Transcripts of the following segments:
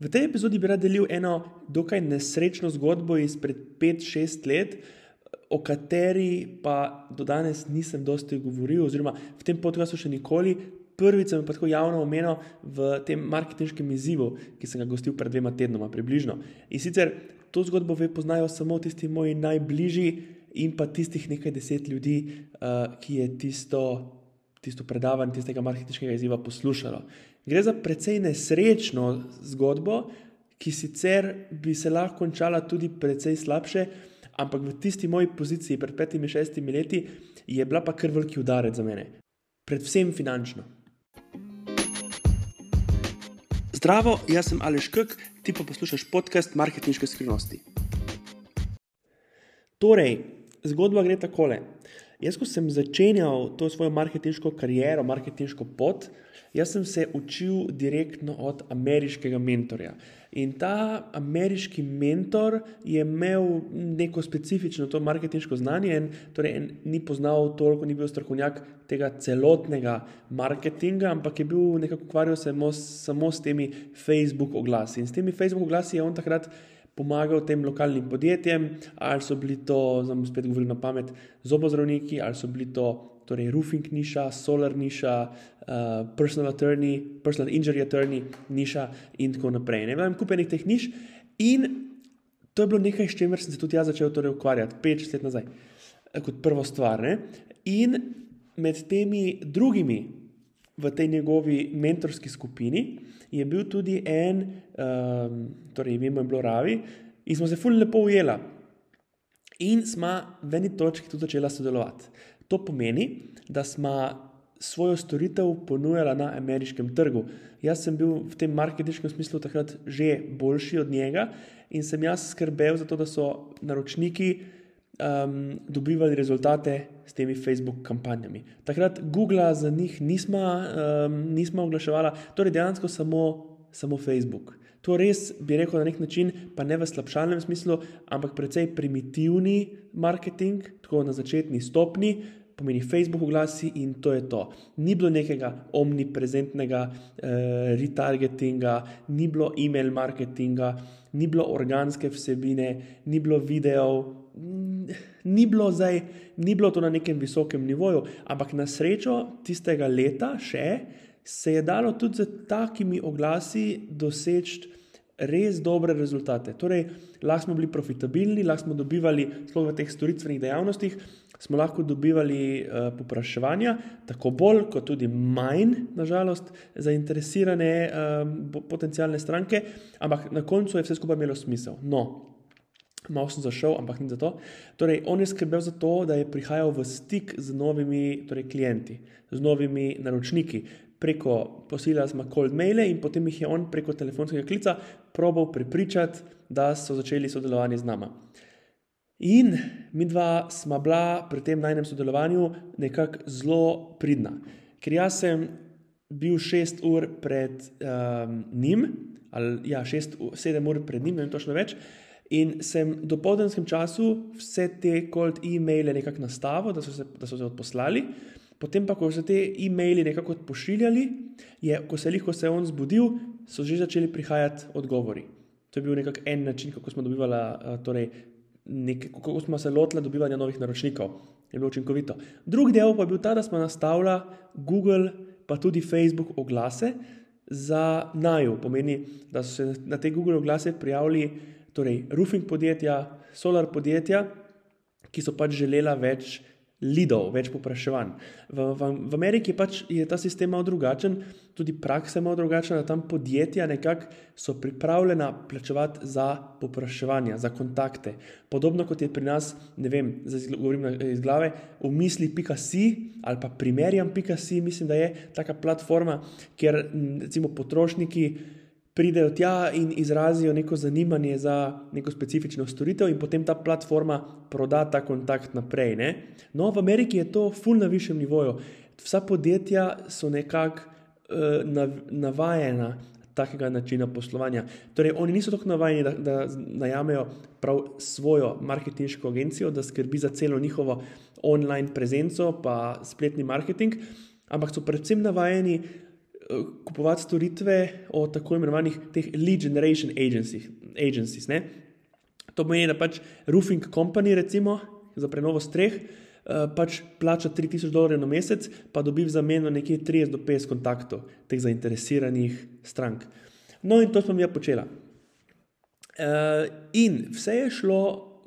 V tej epizodi bi rad delil eno dokaj nesrečno zgodbo izpred 5-6 let, o kateri pa do danes nisem dosti govoril, oziroma v tem podkastu še nikoli. Prvič sem pa tako javno omenil v tem marketinškem izzivu, ki sem ga gostil pred dvema tednoma, približno. In sicer to zgodbo ve poznajo samo tisti moji najbližji in pa tistih nekaj deset ljudi, uh, ki je tisto, tisto predavanje, tistega marketinškega izziva poslušalo. Gre za precej nesrečno zgodbo, ki sicer bi se lahko končala tudi precej slabše, ampak v tisti moji poziciji pred petimi, šestimi leti je bila pa kar veliki udarec za mene, predvsem finančno. Zdravo, jaz sem Aleš Kek, ti pa poslušaš podcast Marketinške skrivnosti. Torej, zgodba gre takole. Jaz, ko sem začenjal to svojo marketinško kariero, marketinško pot, jaz sem se učil direktno od ameriškega mentorja. In ta ameriški mentor je imel neko specifično to marketinško znanje, in torej en, ni poznal toliko, ni bil strokovnjak tega celotnega marketinga, ampak je bil nekako ukvarjal se samo s temi Facebook oglasi. In s temi Facebook oglasi je on takrat pomagal tem lokalnim podjetjem, ali so bili to, zdaj spet govorim na pamet, zobozdravniki, ali so bili to torej roofing niša, solar niša, uh, personal attorney, personal injury attorney niša in tako naprej. Ne vem, kupenih teh niš in to je bilo nekaj, s čimer sem se tudi jaz začel torej ukvarjati, pet let nazaj, eh, kot prvo stvar. Ne? In med temi drugimi v tej njegovi mentorski skupini je bil tudi en, um, torej ime je bilo Ravi, in smo se fully lepo ujeli. In smo v eni točki tudi začeli sodelovati. To pomeni, da smo svojo storitev ponujali na ameriškem trgu. Jaz sem bil v tem marketinškem smislu takrat že boljši od njega in sem jaz skrbel za to, da so naročniki um, dobivali rezultate s temi Facebook kampanjami. Takrat Google za njih nismo, um, nismo oglaševali, torej dejansko samo, samo Facebook. To res bi rekel na nek način, pa ne v slabšalnem smislu, ampak precej primitivni marketing, tako na začetni stopni. Pomeni Facebook oglasi in to je to. Ni bilo nekega omniprezentnega eh, retargetinga, ni bilo e-mail marketinga, ni bilo organske vsebine, ni bilo videov, ni bilo, zdaj, ni bilo to na nekem visokem nivoju, ampak na srečo tistega leta še se je dalo tudi z takimi oglasi doseči res dobre rezultate. Torej, lahko smo bili profitabilni, lahko smo dobivali, sploh v teh storitvenih dejavnostih, smo lahko dobivali uh, popraševanja, tako bolj, kot tudi manj, nažalost, zainteresirane uh, potencijalne stranke, ampak na koncu je vse skupaj imelo smisel. No, malo sem zašel, ampak ni za to. Torej, on je skrbel za to, da je prihajal v stik z novimi torej, klienti, z novimi naročniki. Preko posila smo cold maile in potem jih je on preko telefonskega klica probal prepričati, da so začeli sodelovati z nami. In mi dva smo bila pri tem najnem sodelovanju nekako zelo pridna. Ker jaz sem bil šest ur pred um, njim, ali ja, šest, sedem ur pred njim, ne vem točno več. In sem v dopoldenskem času vse te cold e-maile nekako nastavil, da so se, da so se odposlali. Potem pa, ko so te e-maili nekako pošiljali, je, ko se je lahko se on zbudil, so že začeli prihajati odgovori. To je bil nekako en način, kako smo dobivali, torej, nek, kako smo se lotili dobivanja novih naročnikov. Je bilo učinkovito. Drugi del pa je bil ta, da smo nastavili Google, pa tudi Facebook oglase za naju. Pomeni, da so se na te Google oglase prijavili torej roofing podjetja, solar podjetja, ki so pač želela več lidov, več popraševanj. V, v, v Ameriki pač je ta sistem malo drugačen, tudi praksa je malo drugačna, da tam podjetja nekako so pripravljena plačevati za popraševanja, za kontakte. Podobno kot je pri nas, ne vem, zdaj govorim iz glave, v misli.si ali pa primerjam.si, mislim, da je taka platforma, kjer recimo potrošniki pridejo tja in izrazijo neko zanimanje za neko specifično storitev, in potem ta platforma proda ta kontakt naprej. Ne? No, v Ameriki je to ful na višjem nivoju. Vsa podjetja so nekako uh, navajena takega načina poslovanja. Torej, oni niso tako navajeni, da, da najamejo prav svojo marketinško agencijo, da skrbi za celo njihovo online prezenco, pa spletni marketing, ampak so predvsem navajeni kupovati storitve od tako imenovanih lead generation agencies. agencies to pomeni, da pač roofing company, recimo za prenovo streh, uh, pač plača 3000 dolarjev na mesec, pa dobi v zameno nekje 30 do 50 kontaktov teh zainteresiranih strank. No, in to smo mi počela. Uh, in vse je šlo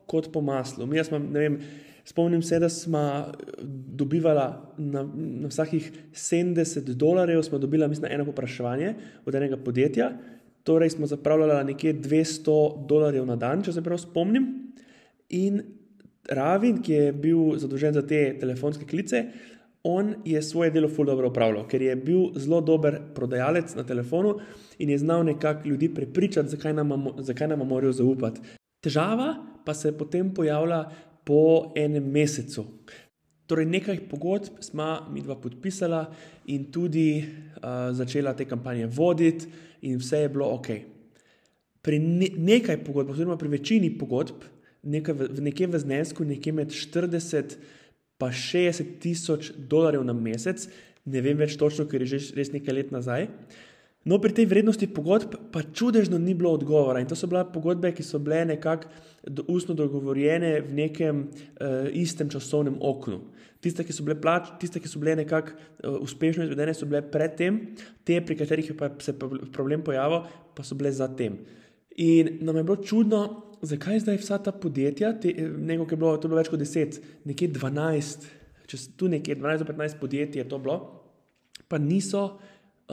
kot po maslu. Mi smo, ne vem, Spomnim se, da smo dobivali na, na vsakih 70 dolarjev, smo dobili, mislim, eno popraševanje od enega podjetja, torej smo zapravljali nekje 200 dolarjev na dan, če se prav spomnim. In Ravin, ki je bil zadolžen za te telefonske klice, on je svoje delo fully dobro upravljal, ker je bil zelo dober prodajalec na telefonu in je znal nekako ljudi prepričati, zakaj nam, zakaj nam morajo zaupati. Težava pa se potem pojavila po enem mesecu. Torej, nekaj pogodb smo mi dva podpisala in tudi uh, začela te kampanje voditi, in vse je bilo ok. Pri ne, nekaj pogodb, oziroma pri večini pogodb, nekaj v, nekje v znesku, nekje med 40 in 60 tisoč dolarjev na mesec, ne vem več točno, ker je že res nekaj let nazaj. Uh, No, pri tej vrednosti pogodb pa čudežno ni bilo odgovora. In to so bile pogodbe, ki so bile nekako ustno dogovorjene v nekem uh, istem časovnem oknu. Tiste, ki so bile, plač, tiste, ki so bile nekako uh, uspešno izvedene, so bile predtem, te, pri katerih je pa se problem pojavil, pa so bile zatem. In nam je bilo čudno, zakaj zdaj vsa ta podjetja, te, nekaj, ki je bilo, bilo več kot 10, nekje 12, če tu nekje 12-15 podjetij je to bilo, pa niso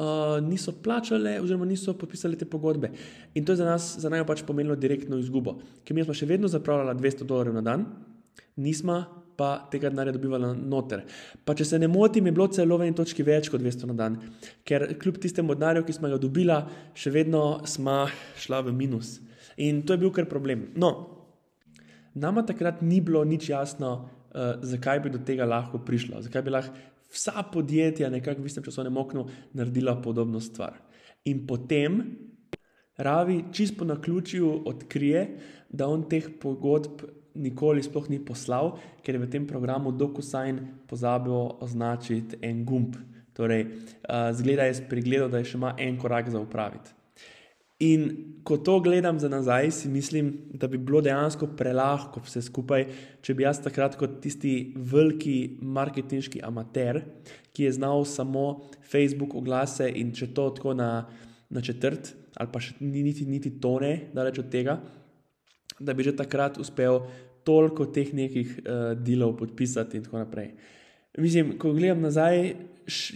uh, niso plačale, oziroma niso podpisali te pogodbe. In to je za nas, za naj pač pomenilo direktno izgubo, ker mi smo še vedno zapravljali 200 dolarjev na dan, nismo pa tega denarja dobivali noter. Pa če se ne motim, je bilo celo v eni točki več kot 200 na dan, ker kljub tistemu denarju, ki smo ga dobili, še vedno smo šla v minus. In to je bil kar problem. No, nama takrat ni bilo nič jasno, uh, zakaj bi do tega lahko prišlo, zakaj bi lahko vsa podjetja nekako v istem časovnem oknu naredila podobno stvar. In potem Ravi čist po naključju odkrije, da on teh pogodb nikoli sploh ni poslal, ker je v tem programu DocuSign pozabil označiti en gumb. Torej, uh, zgleda je spregledal, da je še ima en korak za upraviti. In ko to gledam za nazaj, si mislim, da bi bilo dejansko prelahko vse skupaj, če bi jaz takrat kot tisti veliki marketinški amater, ki je znal samo Facebook oglase in če to tako na, na četrt, ali pa še niti, niti tone, daleč od tega, da bi že takrat uspel toliko teh nekih uh, delov podpisati in tako naprej. Mislim, ko gledam nazaj,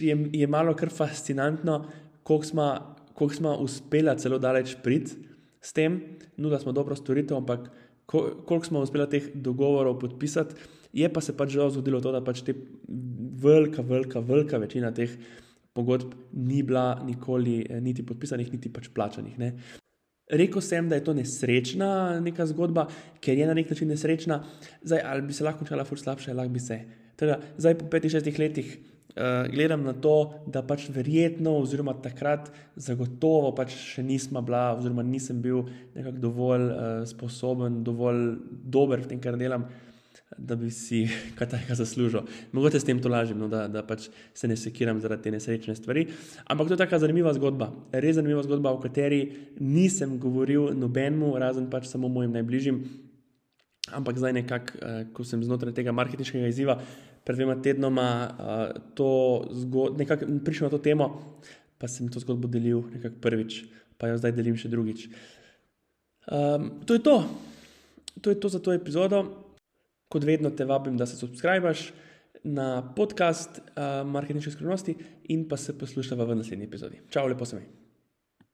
je, je malo kar fascinantno, koliko smo koliko smo uspeli celo daleč priti s tem, no, da smo dobro storitev, ampak koliko smo uspeli teh dogovorov podpisati, je pa se pač že zgodilo to, da pač te velika, velika, velika večina teh pogodb ni bila nikoli eh, niti podpisanih, niti pač plačanih. Ne. Rekl sem, da je to nesrečna neka zgodba, ker je na nek način nesrečna, zdaj ali bi se lahko končala, fur slabše, lahko bi se. Teda, zdaj po 5-6 letih uh, gledam na to, da pač verjetno, oziroma takrat zagotovo pač še nismo bila, oziroma nisem bil nekako dovolj uh, sposoben, dovolj dober v tem, kar delam, da bi si kaj takega zaslužil. Mogoče s tem to lažem, no, da, da pač se ne sekiram zaradi te nesrečne stvari. Ampak to je tako zanimiva zgodba, res zanimiva zgodba, o kateri nisem govoril nobenemu, razen pač samo mojim najbližjim. Ampak zdaj, nekako, uh, ko sem znotraj tega marketinškega izziva, pred dvema tednoma uh, prišel na to temo, pa sem to zgodbo delil nekako prvič, pa jo zdaj delim še drugič. Um, to je to. To je to za to epizodo. Kot vedno te vabim, da se subskrbiš na podcast uh, Marketing Skrivnosti in pa se poslušaj v naslednji epizodi. Čau, lepo se mi.